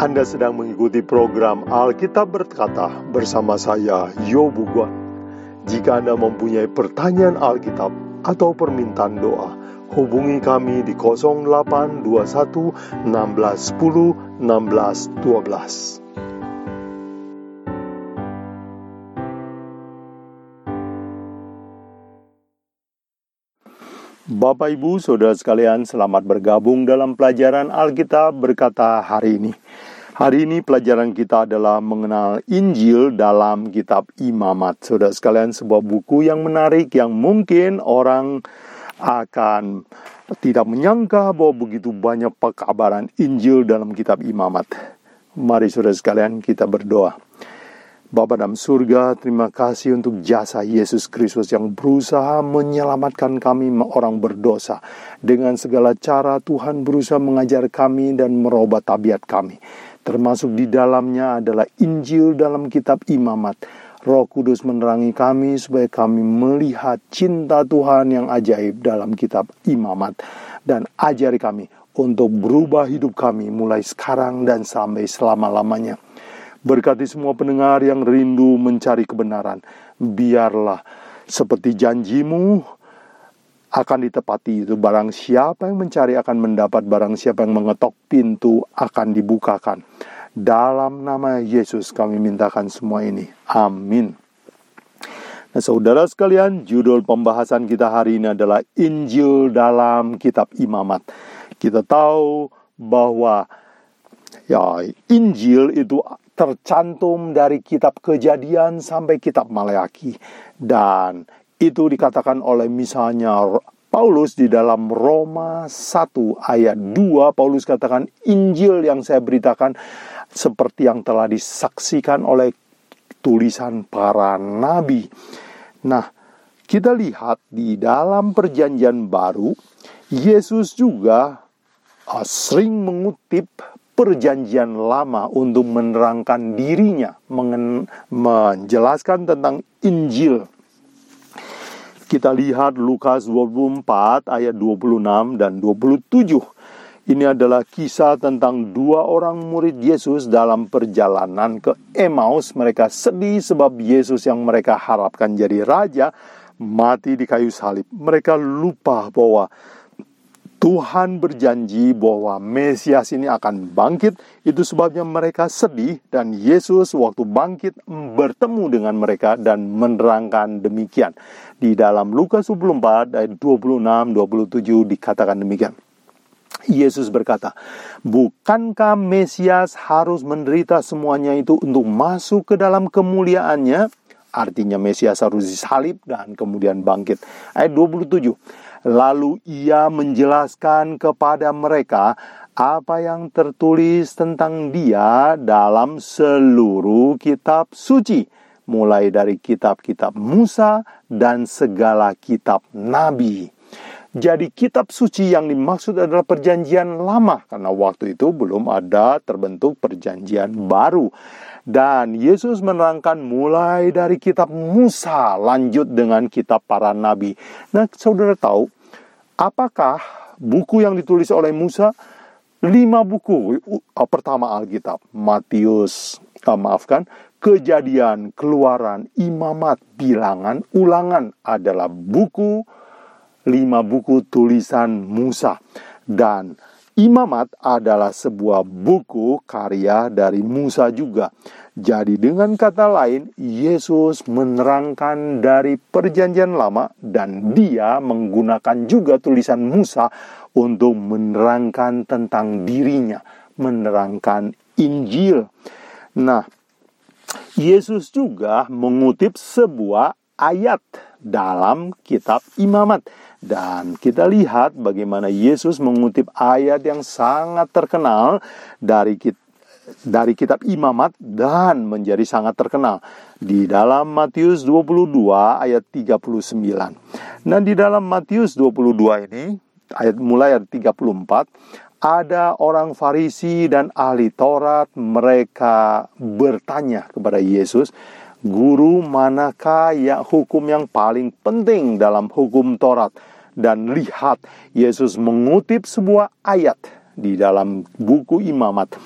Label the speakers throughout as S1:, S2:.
S1: Anda sedang mengikuti program Alkitab Berkata bersama saya, Yobu Guan. Jika Anda mempunyai pertanyaan Alkitab atau permintaan doa, hubungi kami di 0821 1610 1612. Bapak Ibu, Saudara sekalian, selamat bergabung dalam pelajaran Alkitab berkata hari ini. Hari ini pelajaran kita adalah mengenal Injil dalam kitab Imamat. Saudara sekalian, sebuah buku yang menarik yang mungkin orang akan tidak menyangka bahwa begitu banyak pekabaran Injil dalam kitab Imamat. Mari saudara sekalian kita berdoa. Bapa dalam surga, terima kasih untuk jasa Yesus Kristus yang berusaha menyelamatkan kami orang berdosa. Dengan segala cara Tuhan berusaha mengajar kami dan merubah tabiat kami. Termasuk di dalamnya adalah Injil dalam kitab Imamat. Roh Kudus menerangi kami supaya kami melihat cinta Tuhan yang ajaib dalam kitab Imamat dan ajari kami untuk berubah hidup kami mulai sekarang dan sampai selama-lamanya. Berkati semua pendengar yang rindu mencari kebenaran. Biarlah seperti janjimu, akan ditepati. Itu barang siapa yang mencari akan mendapat. Barang siapa yang mengetok pintu akan dibukakan. Dalam nama Yesus kami mintakan semua ini. Amin. Nah saudara sekalian judul pembahasan kita hari ini adalah Injil dalam kitab imamat. Kita tahu bahwa ya Injil itu tercantum dari kitab kejadian sampai kitab Maleaki dan itu dikatakan oleh misalnya Paulus di dalam Roma 1 ayat 2 Paulus katakan Injil yang saya beritakan seperti yang telah disaksikan oleh tulisan para nabi. Nah, kita lihat di dalam perjanjian baru Yesus juga uh, sering mengutip perjanjian lama untuk menerangkan dirinya, menjelaskan tentang Injil kita lihat Lukas 24 ayat 26 dan 27. Ini adalah kisah tentang dua orang murid Yesus dalam perjalanan ke Emmaus. Mereka sedih sebab Yesus yang mereka harapkan jadi raja mati di kayu salib. Mereka lupa bahwa Tuhan berjanji bahwa Mesias ini akan bangkit. Itu sebabnya mereka sedih dan Yesus waktu bangkit bertemu dengan mereka dan menerangkan demikian. Di dalam Lukas 24 ayat 26 27 dikatakan demikian. Yesus berkata, "Bukankah Mesias harus menderita semuanya itu untuk masuk ke dalam kemuliaannya?" Artinya Mesias harus disalib dan kemudian bangkit. Ayat 27. Lalu ia menjelaskan kepada mereka apa yang tertulis tentang dia dalam seluruh kitab suci, mulai dari kitab-kitab Musa dan segala kitab nabi. Jadi kitab suci yang dimaksud adalah perjanjian lama karena waktu itu belum ada terbentuk perjanjian baru. Dan Yesus menerangkan mulai dari kitab Musa lanjut dengan kitab para nabi. Nah, saudara tahu apakah buku yang ditulis oleh Musa? Lima buku. Uh, pertama Alkitab, Matius, uh, maafkan, Kejadian, Keluaran, Imamat, Bilangan, Ulangan adalah buku lima buku tulisan Musa dan Imamat adalah sebuah buku karya dari Musa juga. Jadi dengan kata lain, Yesus menerangkan dari perjanjian lama dan dia menggunakan juga tulisan Musa untuk menerangkan tentang dirinya, menerangkan Injil. Nah, Yesus juga mengutip sebuah ayat dalam kitab Imamat dan kita lihat bagaimana Yesus mengutip ayat yang sangat terkenal dari dari kitab Imamat dan menjadi sangat terkenal di dalam Matius 22 ayat 39. Nah, di dalam Matius 22 ini ayat mulai ayat 34 ada orang Farisi dan ahli Taurat mereka bertanya kepada Yesus Guru, manakah ya hukum yang paling penting dalam hukum Taurat? Dan lihat, Yesus mengutip sebuah ayat di dalam buku Imamat.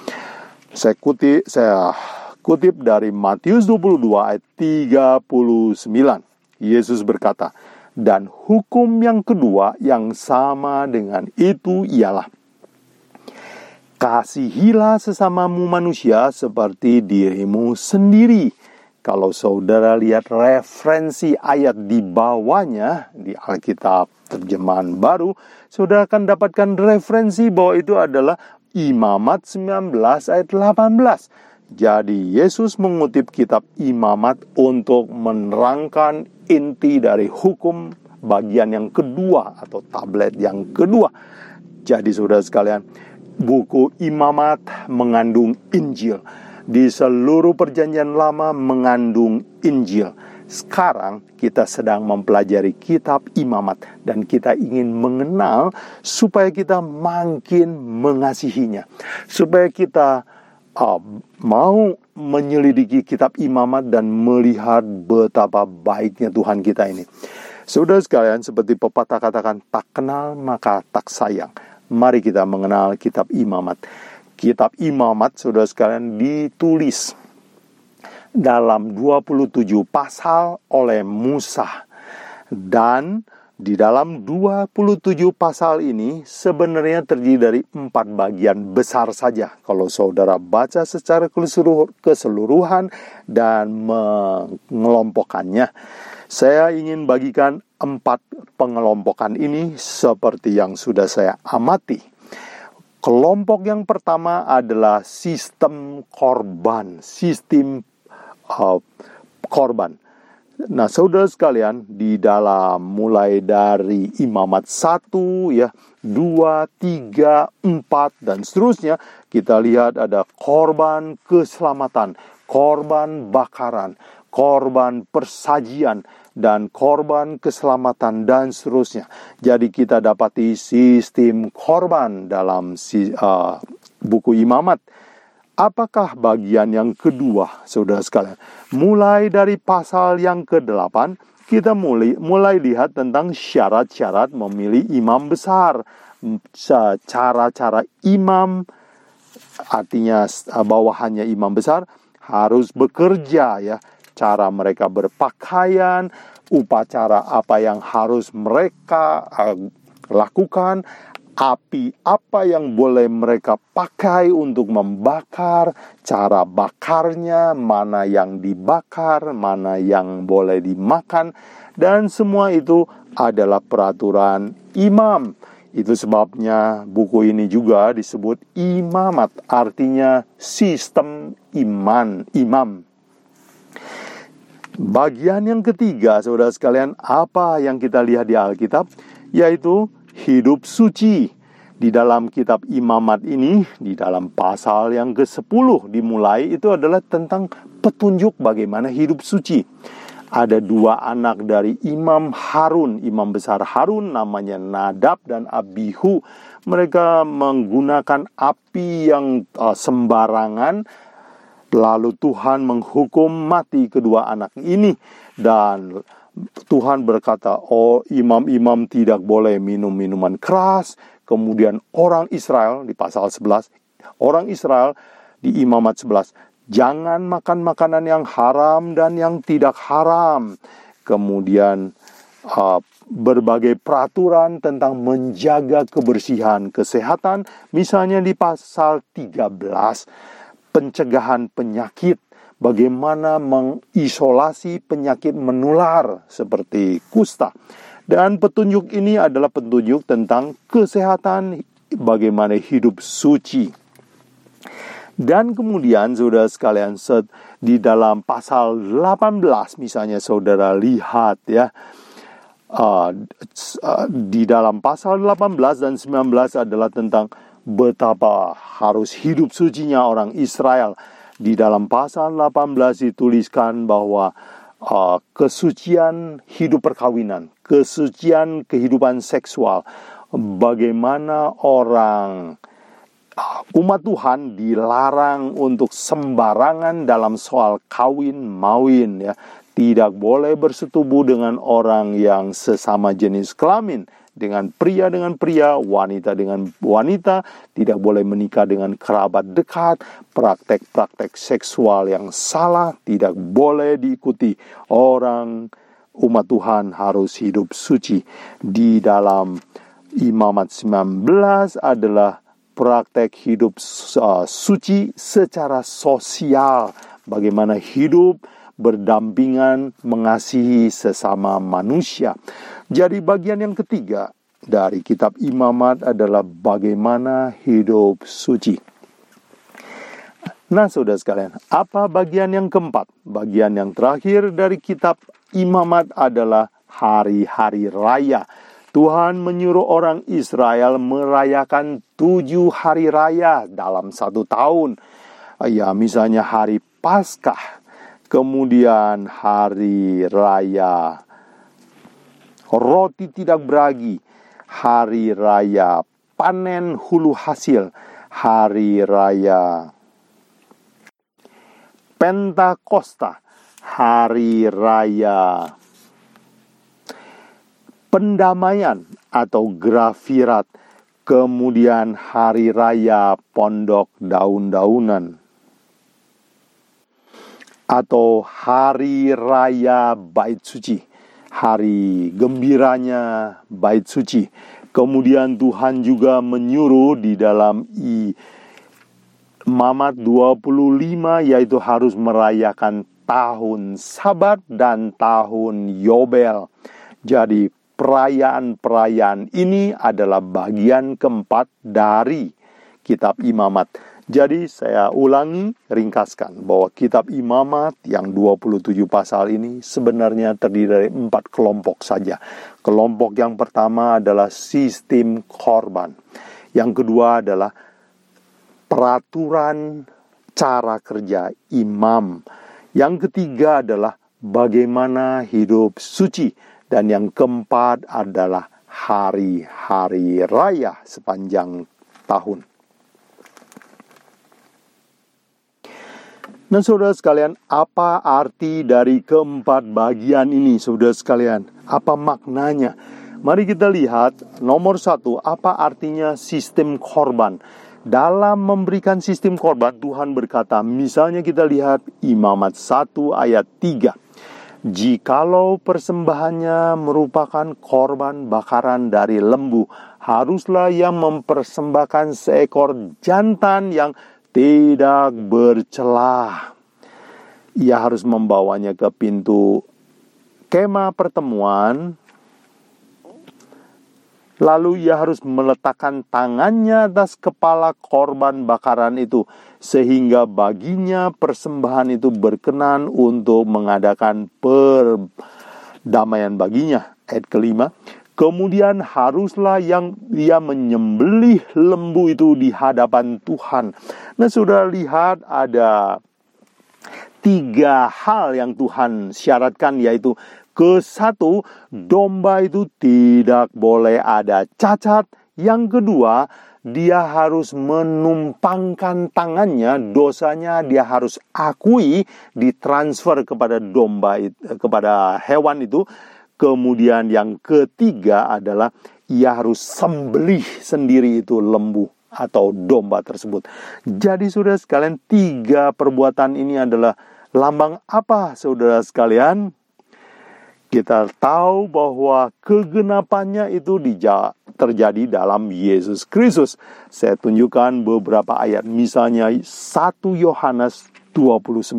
S1: Saya kutip saya kutip dari Matius 22 ayat 39. Yesus berkata, "Dan hukum yang kedua yang sama dengan itu ialah kasihilah sesamamu manusia seperti dirimu sendiri." Kalau saudara lihat referensi ayat di bawahnya di Alkitab terjemahan baru, saudara akan dapatkan referensi bahwa itu adalah Imamat 19 ayat 18. Jadi Yesus mengutip kitab Imamat untuk menerangkan inti dari hukum bagian yang kedua atau tablet yang kedua. Jadi saudara sekalian, buku Imamat mengandung Injil di seluruh perjanjian lama mengandung Injil. Sekarang kita sedang mempelajari kitab imamat dan kita ingin mengenal supaya kita makin mengasihinya. Supaya kita uh, mau menyelidiki kitab imamat dan melihat betapa baiknya Tuhan kita ini. Saudara sekalian, seperti pepatah katakan, tak kenal maka tak sayang. Mari kita mengenal kitab imamat kitab imamat saudara sekalian ditulis dalam 27 pasal oleh Musa dan di dalam 27 pasal ini sebenarnya terdiri dari empat bagian besar saja. Kalau saudara baca secara keseluruhan dan mengelompokkannya, saya ingin bagikan empat pengelompokan ini seperti yang sudah saya amati. Kelompok yang pertama adalah sistem korban, sistem uh, korban. Nah, saudara sekalian, di dalam mulai dari imamat satu, ya, dua, tiga, empat, dan seterusnya, kita lihat ada korban keselamatan, korban bakaran, korban persajian, dan korban keselamatan dan seterusnya. Jadi kita dapati sistem korban dalam si, uh, buku imamat. Apakah bagian yang kedua, saudara sekalian? Mulai dari pasal yang ke-8, kita mulai, mulai lihat tentang syarat-syarat memilih imam besar. Cara-cara imam, artinya bawahannya imam besar, harus bekerja ya cara mereka berpakaian, upacara apa yang harus mereka uh, lakukan, api apa yang boleh mereka pakai untuk membakar, cara bakarnya, mana yang dibakar, mana yang boleh dimakan, dan semua itu adalah peraturan imam. Itu sebabnya buku ini juga disebut imamat, artinya sistem iman, imam. Bagian yang ketiga, saudara sekalian, apa yang kita lihat di Alkitab, yaitu hidup suci. Di dalam kitab imamat ini, di dalam pasal yang ke-10 dimulai, itu adalah tentang petunjuk bagaimana hidup suci. Ada dua anak dari Imam Harun, Imam besar Harun namanya Nadab dan Abihu. Mereka menggunakan api yang uh, sembarangan Lalu Tuhan menghukum mati kedua anak ini dan Tuhan berkata, "Oh, imam-imam tidak boleh minum minuman keras." Kemudian orang Israel di pasal 11, orang Israel di imamat 11, "Jangan makan makanan yang haram dan yang tidak haram." Kemudian uh, berbagai peraturan tentang menjaga kebersihan kesehatan, misalnya di pasal 13 pencegahan penyakit, bagaimana mengisolasi penyakit menular seperti kusta. Dan petunjuk ini adalah petunjuk tentang kesehatan, bagaimana hidup suci. Dan kemudian saudara sekalian set di dalam pasal 18 misalnya saudara lihat ya uh, di dalam pasal 18 dan 19 adalah tentang betapa harus hidup sucinya orang Israel. Di dalam pasal 18 dituliskan bahwa uh, kesucian hidup perkawinan, kesucian kehidupan seksual, bagaimana orang uh, umat Tuhan dilarang untuk sembarangan dalam soal kawin mawin ya tidak boleh bersetubuh dengan orang yang sesama jenis kelamin dengan pria dengan pria, wanita dengan wanita, tidak boleh menikah dengan kerabat dekat, praktek-praktek seksual yang salah tidak boleh diikuti. Orang umat Tuhan harus hidup suci di dalam Imamat 19 adalah praktek hidup uh, suci secara sosial. Bagaimana hidup berdampingan mengasihi sesama manusia. Jadi bagian yang ketiga dari kitab Imamat adalah bagaimana hidup suci. Nah, saudara sekalian, apa bagian yang keempat? Bagian yang terakhir dari kitab Imamat adalah hari-hari raya. Tuhan menyuruh orang Israel merayakan tujuh hari raya dalam satu tahun. Ya, misalnya hari Paskah, kemudian hari raya. Roti tidak beragi, hari raya panen hulu hasil, hari raya Pentakosta, hari raya pendamaian atau grafirat, kemudian hari raya pondok daun-daunan, atau hari raya bait suci, hari gembiranya bait suci. Kemudian Tuhan juga menyuruh di dalam i Mamat 25 yaitu harus merayakan tahun Sabat dan tahun Yobel. Jadi perayaan-perayaan ini adalah bagian keempat dari kitab imamat. Jadi saya ulangi, ringkaskan bahwa kitab imamat yang 27 pasal ini sebenarnya terdiri dari empat kelompok saja. Kelompok yang pertama adalah sistem korban. Yang kedua adalah peraturan cara kerja imam. Yang ketiga adalah bagaimana hidup suci dan yang keempat adalah hari-hari raya sepanjang tahun. Nah, saudara sekalian, apa arti dari keempat bagian ini, saudara sekalian? Apa maknanya? Mari kita lihat nomor satu, apa artinya sistem korban? Dalam memberikan sistem korban, Tuhan berkata, misalnya kita lihat Imamat 1 ayat 3. Jikalau persembahannya merupakan korban bakaran dari lembu, haruslah yang mempersembahkan seekor jantan yang tidak bercelah. Ia harus membawanya ke pintu kemah pertemuan Lalu ia harus meletakkan tangannya atas kepala korban bakaran itu, sehingga baginya persembahan itu berkenan untuk mengadakan perdamaian baginya. Ayat kelima, kemudian haruslah yang dia menyembelih lembu itu di hadapan Tuhan. Nah, sudah lihat ada tiga hal yang Tuhan syaratkan yaitu ke satu, domba itu tidak boleh ada cacat. Yang kedua, dia harus menumpangkan tangannya, dosanya dia harus akui, ditransfer kepada domba kepada hewan itu. Kemudian yang ketiga adalah ia harus sembelih sendiri itu lembu atau domba tersebut. Jadi saudara sekalian, tiga perbuatan ini adalah lambang apa saudara sekalian? kita tahu bahwa kegenapannya itu terjadi dalam Yesus Kristus. Saya tunjukkan beberapa ayat, misalnya 1 Yohanes 29.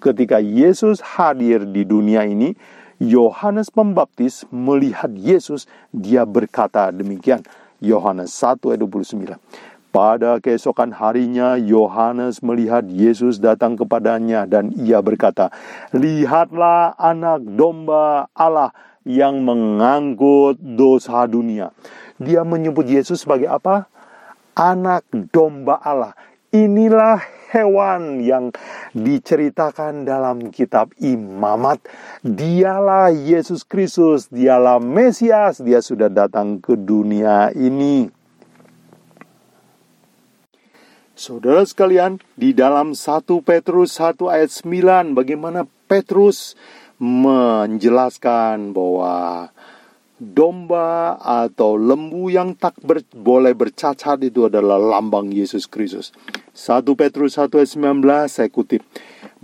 S1: Ketika Yesus hadir di dunia ini, Yohanes Pembaptis melihat Yesus, dia berkata demikian. Yohanes 1 ayat 29. Pada keesokan harinya, Yohanes melihat Yesus datang kepadanya, dan ia berkata, "Lihatlah Anak Domba Allah yang mengangkut dosa dunia." Dia menyebut Yesus sebagai apa? Anak Domba Allah. Inilah hewan yang diceritakan dalam kitab Imamat. Dialah Yesus Kristus, dialah Mesias, dia sudah datang ke dunia ini. Saudara sekalian, di dalam 1 Petrus 1 ayat 9 bagaimana Petrus menjelaskan bahwa domba atau lembu yang tak ber, boleh bercacat itu adalah lambang Yesus Kristus. 1 Petrus 1 ayat 19 saya kutip.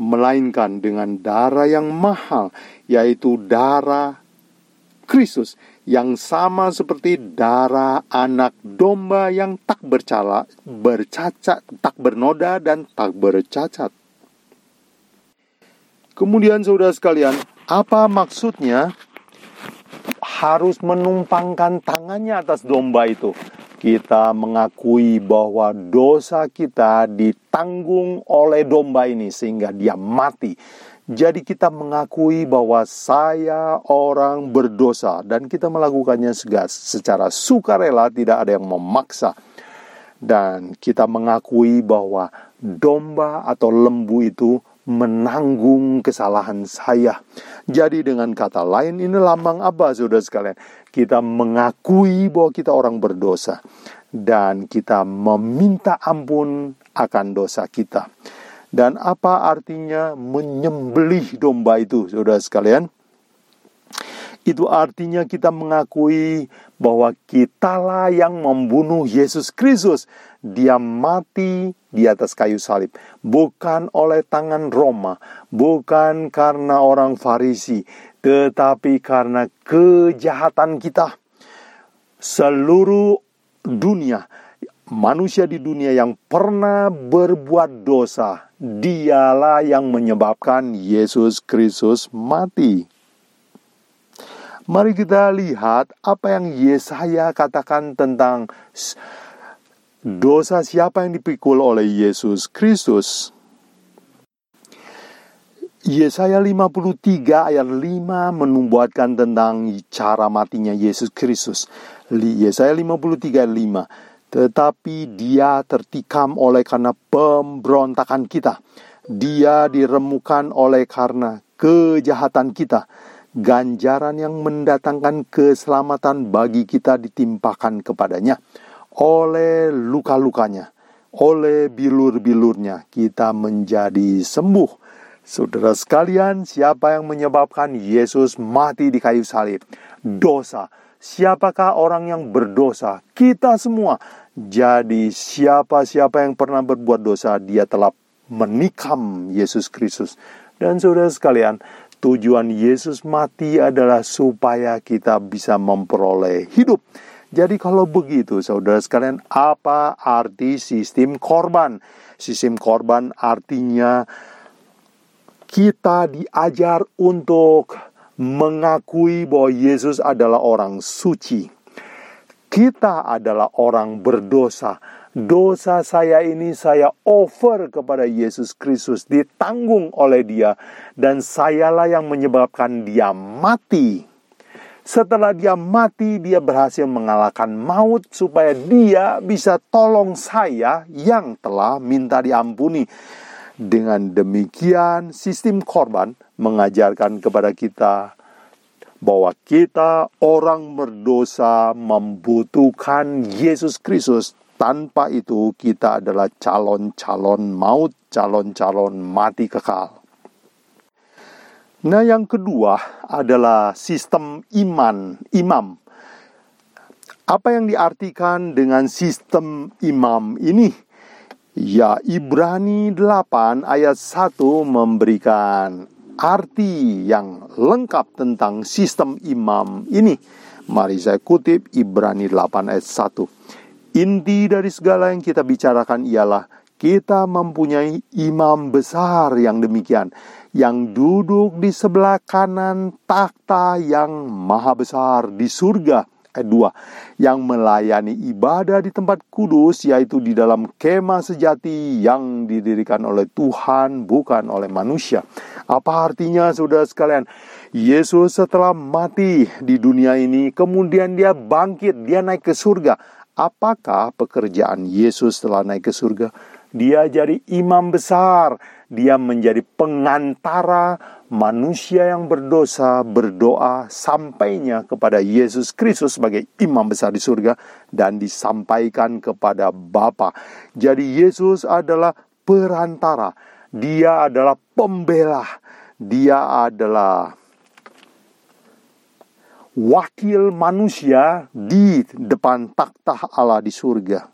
S1: Melainkan dengan darah yang mahal, yaitu darah Kristus yang sama seperti darah anak domba yang tak bercala, bercacat, tak bernoda dan tak bercacat. Kemudian saudara sekalian, apa maksudnya harus menumpangkan tangannya atas domba itu. Kita mengakui bahwa dosa kita ditanggung oleh domba ini sehingga dia mati. Jadi kita mengakui bahwa saya orang berdosa dan kita melakukannya secara sukarela tidak ada yang memaksa. Dan kita mengakui bahwa domba atau lembu itu menanggung kesalahan saya. Jadi dengan kata lain ini lambang apa saudara sekalian? Kita mengakui bahwa kita orang berdosa dan kita meminta ampun akan dosa kita. Dan apa artinya menyembelih domba itu saudara sekalian? Itu artinya kita mengakui bahwa kitalah yang membunuh Yesus Kristus. Dia mati di atas kayu salib, bukan oleh tangan Roma, bukan karena orang Farisi, tetapi karena kejahatan kita. Seluruh dunia, manusia di dunia yang pernah berbuat dosa, dialah yang menyebabkan Yesus Kristus mati. Mari kita lihat apa yang Yesaya katakan tentang dosa siapa yang dipikul oleh Yesus Kristus. Yesaya 53 ayat 5 menubuatkan tentang cara matinya Yesus Kristus. Yesaya 53 ayat 5. Tetapi dia tertikam oleh karena pemberontakan kita. Dia diremukan oleh karena kejahatan kita ganjaran yang mendatangkan keselamatan bagi kita ditimpakan kepadanya. Oleh luka-lukanya, oleh bilur-bilurnya, kita menjadi sembuh. Saudara sekalian, siapa yang menyebabkan Yesus mati di kayu salib? Dosa. Siapakah orang yang berdosa? Kita semua. Jadi siapa-siapa yang pernah berbuat dosa, dia telah menikam Yesus Kristus. Dan saudara sekalian, Tujuan Yesus mati adalah supaya kita bisa memperoleh hidup. Jadi kalau begitu saudara sekalian apa arti sistem korban? Sistem korban artinya kita diajar untuk mengakui bahwa Yesus adalah orang suci. Kita adalah orang berdosa dosa saya ini saya over kepada Yesus Kristus, ditanggung oleh Dia, dan sayalah yang menyebabkan Dia mati. Setelah dia mati, dia berhasil mengalahkan maut supaya dia bisa tolong saya yang telah minta diampuni. Dengan demikian, sistem korban mengajarkan kepada kita bahwa kita orang berdosa membutuhkan Yesus Kristus tanpa itu kita adalah calon-calon maut, calon-calon mati kekal. Nah, yang kedua adalah sistem iman, imam. Apa yang diartikan dengan sistem imam ini? Ya, Ibrani 8 ayat 1 memberikan arti yang lengkap tentang sistem imam ini. Mari saya kutip Ibrani 8 ayat 1. Inti dari segala yang kita bicarakan ialah kita mempunyai imam besar yang demikian, yang duduk di sebelah kanan takhta yang maha besar di surga. Ayat 2, yang melayani ibadah di tempat kudus, yaitu di dalam kemah sejati yang didirikan oleh Tuhan, bukan oleh manusia. Apa artinya, saudara sekalian? Yesus setelah mati di dunia ini, kemudian dia bangkit, dia naik ke surga Apakah pekerjaan Yesus setelah naik ke surga? Dia jadi imam besar, dia menjadi pengantara manusia yang berdosa berdoa sampainya kepada Yesus Kristus sebagai imam besar di surga dan disampaikan kepada Bapa. Jadi Yesus adalah perantara, dia adalah pembela, dia adalah wakil manusia di depan takhta Allah di surga.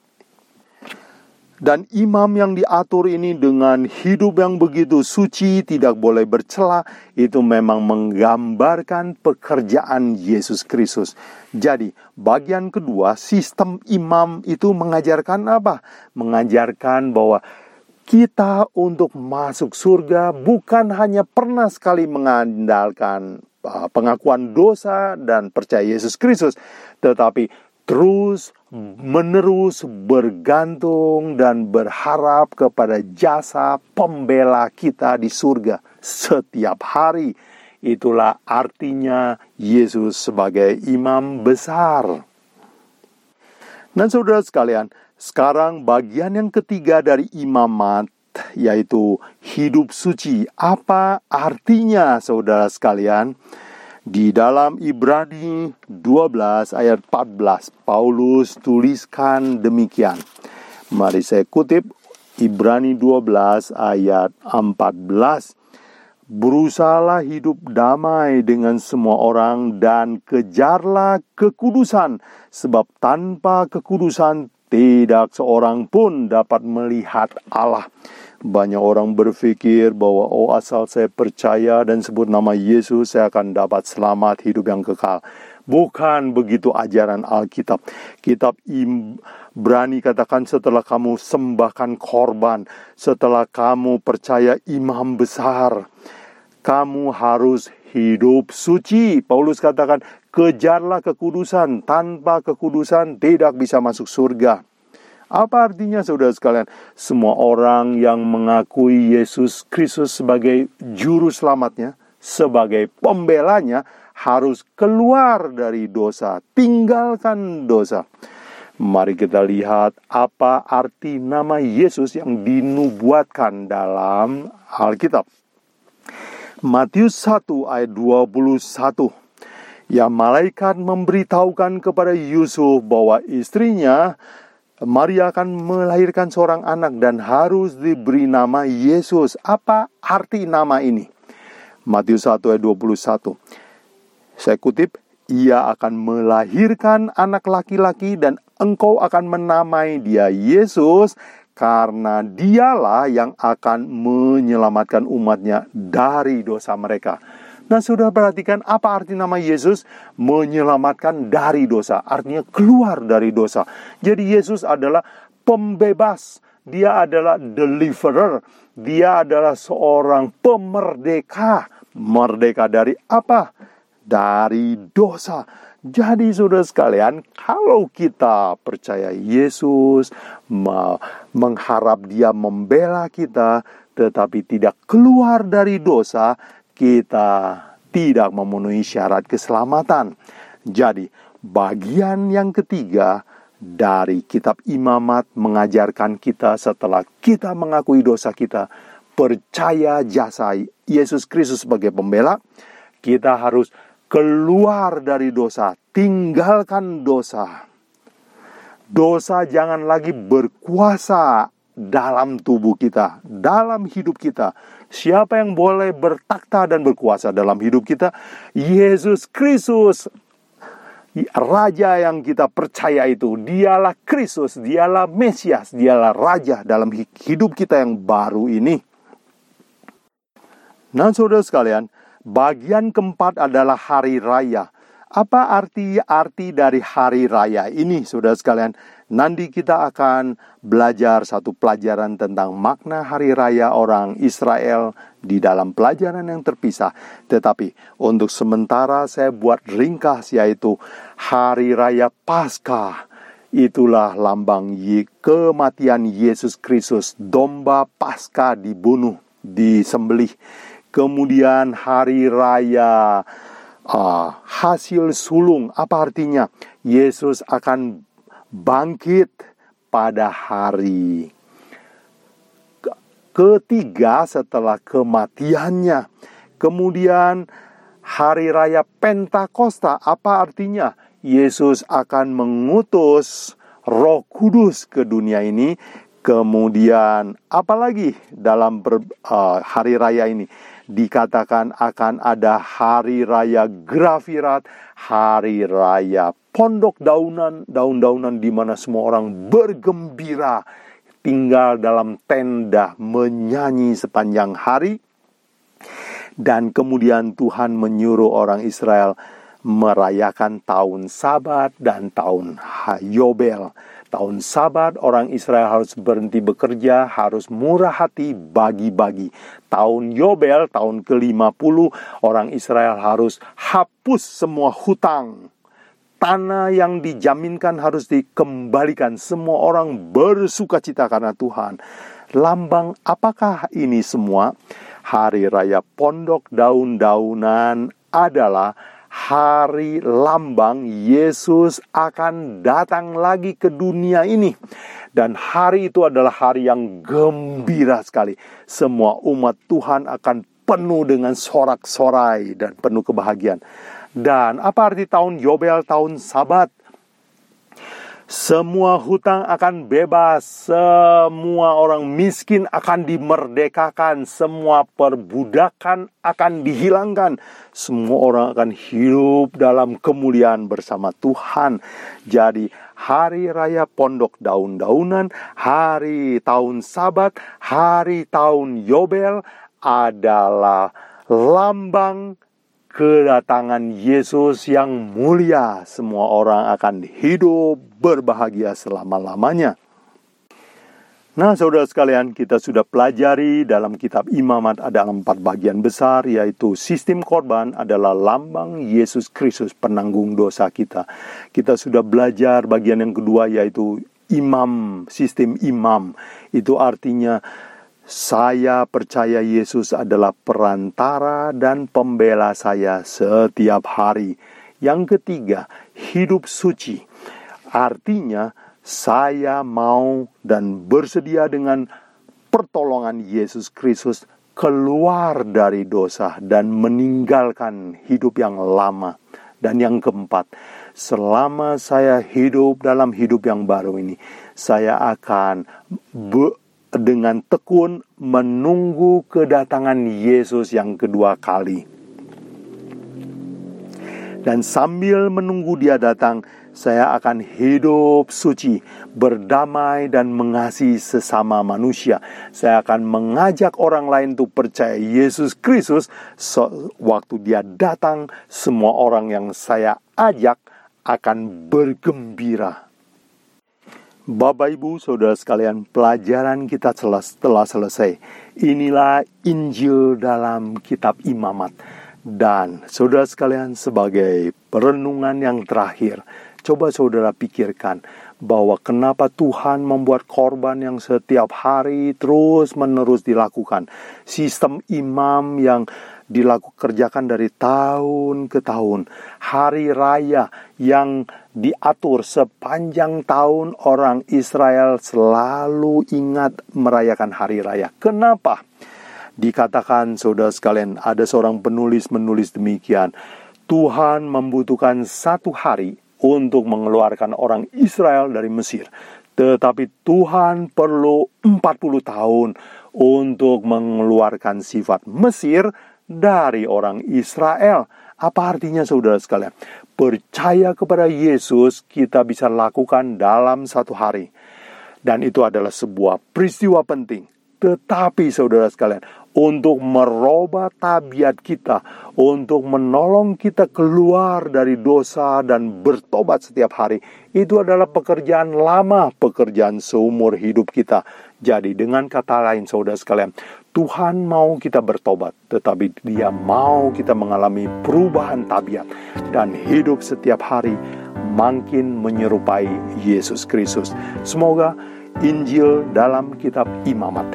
S1: Dan imam yang diatur ini dengan hidup yang begitu suci, tidak boleh bercela, itu memang menggambarkan pekerjaan Yesus Kristus. Jadi, bagian kedua, sistem imam itu mengajarkan apa? Mengajarkan bahwa kita untuk masuk surga bukan hanya pernah sekali mengandalkan pengakuan dosa dan percaya Yesus Kristus, tetapi terus menerus bergantung dan berharap kepada jasa pembela kita di surga setiap hari. Itulah artinya Yesus sebagai imam besar. Dan saudara sekalian, sekarang bagian yang ketiga dari imamat yaitu hidup suci. Apa artinya saudara sekalian? Di dalam Ibrani 12 ayat 14, Paulus tuliskan demikian. Mari saya kutip Ibrani 12 ayat 14. Berusahalah hidup damai dengan semua orang dan kejarlah kekudusan, sebab tanpa kekudusan tidak seorang pun dapat melihat Allah. Banyak orang berpikir bahwa oh asal saya percaya dan sebut nama Yesus saya akan dapat selamat hidup yang kekal. Bukan begitu ajaran Alkitab. Kitab Ibrani katakan setelah kamu sembahkan korban, setelah kamu percaya imam besar, kamu harus hidup suci. Paulus katakan, kejarlah kekudusan, tanpa kekudusan tidak bisa masuk surga. Apa artinya saudara sekalian? Semua orang yang mengakui Yesus Kristus sebagai juru selamatnya, sebagai pembelanya, harus keluar dari dosa, tinggalkan dosa. Mari kita lihat apa arti nama Yesus yang dinubuatkan dalam Alkitab. Matius 1 ayat 21. Ya malaikat memberitahukan kepada Yusuf bahwa istrinya Maria akan melahirkan seorang anak dan harus diberi nama Yesus. Apa arti nama ini? Matius 1 ayat 21. Saya kutip, ia akan melahirkan anak laki-laki dan engkau akan menamai dia Yesus karena dialah yang akan menyelamatkan umatnya dari dosa mereka. Nah, sudah perhatikan apa arti nama Yesus? Menyelamatkan dari dosa, artinya keluar dari dosa. Jadi Yesus adalah pembebas, dia adalah deliverer, dia adalah seorang pemerdeka. Merdeka dari apa? Dari dosa. Jadi saudara sekalian, kalau kita percaya Yesus, mengharap dia membela kita, tetapi tidak keluar dari dosa, kita tidak memenuhi syarat keselamatan. Jadi, bagian yang ketiga dari kitab imamat mengajarkan kita setelah kita mengakui dosa kita, percaya jasa Yesus Kristus sebagai pembela, kita harus keluar dari dosa, tinggalkan dosa. Dosa jangan lagi berkuasa dalam tubuh kita, dalam hidup kita. Siapa yang boleh bertakhta dan berkuasa dalam hidup kita? Yesus Kristus. Raja yang kita percaya itu, dialah Kristus, dialah Mesias, dialah Raja dalam hidup kita yang baru ini. Nah, saudara sekalian, bagian keempat adalah hari raya. Apa arti-arti dari hari raya ini, saudara sekalian? Nanti kita akan belajar satu pelajaran tentang makna hari raya orang Israel di dalam pelajaran yang terpisah. Tetapi untuk sementara saya buat ringkas yaitu hari raya Paskah. Itulah lambang kematian Yesus Kristus. Domba Paskah dibunuh, disembelih. Kemudian hari raya uh, hasil sulung. Apa artinya? Yesus akan bangkit pada hari ketiga setelah kematiannya. Kemudian hari raya Pentakosta apa artinya? Yesus akan mengutus Roh Kudus ke dunia ini. Kemudian apalagi dalam ber, uh, hari raya ini? Dikatakan akan ada hari raya grafirat, hari raya pondok daunan, daun-daunan di mana semua orang bergembira tinggal dalam tenda menyanyi sepanjang hari. Dan kemudian Tuhan menyuruh orang Israel merayakan tahun Sabat dan tahun Yobel. Tahun Sabat orang Israel harus berhenti bekerja, harus murah hati bagi-bagi. Tahun Yobel, tahun ke-50, orang Israel harus hapus semua hutang. Tanah yang dijaminkan harus dikembalikan. Semua orang bersuka cita karena Tuhan. Lambang apakah ini semua? Hari Raya Pondok Daun-Daunan adalah hari lambang Yesus akan datang lagi ke dunia ini. Dan hari itu adalah hari yang gembira sekali. Semua umat Tuhan akan penuh dengan sorak-sorai dan penuh kebahagiaan. Dan apa arti tahun Yobel, tahun Sabat? Semua hutang akan bebas, semua orang miskin akan dimerdekakan, semua perbudakan akan dihilangkan, semua orang akan hidup dalam kemuliaan bersama Tuhan. Jadi, hari raya pondok daun-daunan, hari tahun Sabat, hari tahun Yobel adalah lambang kedatangan Yesus yang mulia, semua orang akan hidup berbahagia selama-lamanya. Nah, saudara sekalian, kita sudah pelajari dalam kitab Imamat ada empat bagian besar, yaitu sistem korban adalah lambang Yesus Kristus penanggung dosa kita. Kita sudah belajar bagian yang kedua, yaitu imam, sistem imam. Itu artinya saya percaya Yesus adalah perantara dan pembela saya setiap hari. Yang ketiga, hidup suci. Artinya, saya mau dan bersedia dengan pertolongan Yesus Kristus keluar dari dosa dan meninggalkan hidup yang lama. Dan yang keempat, selama saya hidup dalam hidup yang baru ini, saya akan dengan tekun menunggu kedatangan Yesus yang kedua kali. Dan sambil menunggu Dia datang, saya akan hidup suci, berdamai, dan mengasihi sesama manusia. Saya akan mengajak orang lain untuk percaya Yesus Kristus. So, waktu Dia datang, semua orang yang saya ajak akan bergembira Bapak Ibu Saudara sekalian, pelajaran kita telah, selesai. Inilah Injil dalam kitab Imamat. Dan saudara sekalian sebagai perenungan yang terakhir, coba saudara pikirkan bahwa kenapa Tuhan membuat korban yang setiap hari terus menerus dilakukan. Sistem imam yang dilakukan kerjakan dari tahun ke tahun. Hari raya yang diatur sepanjang tahun orang Israel selalu ingat merayakan hari raya. Kenapa? Dikatakan saudara sekalian, ada seorang penulis menulis demikian. Tuhan membutuhkan satu hari untuk mengeluarkan orang Israel dari Mesir. Tetapi Tuhan perlu 40 tahun untuk mengeluarkan sifat Mesir dari orang Israel. Apa artinya saudara sekalian? Percaya kepada Yesus kita bisa lakukan dalam satu hari. Dan itu adalah sebuah peristiwa penting. Tetapi saudara sekalian, untuk merubah tabiat kita, untuk menolong kita keluar dari dosa dan bertobat setiap hari, itu adalah pekerjaan lama, pekerjaan seumur hidup kita. Jadi dengan kata lain saudara sekalian, Tuhan mau kita bertobat, tetapi Dia mau kita mengalami perubahan tabiat dan hidup setiap hari makin menyerupai Yesus Kristus. Semoga Injil dalam kitab Imamat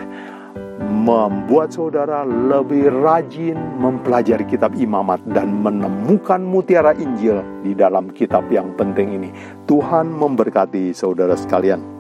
S1: membuat saudara lebih rajin mempelajari kitab Imamat dan menemukan mutiara Injil di dalam kitab yang penting ini. Tuhan memberkati saudara sekalian.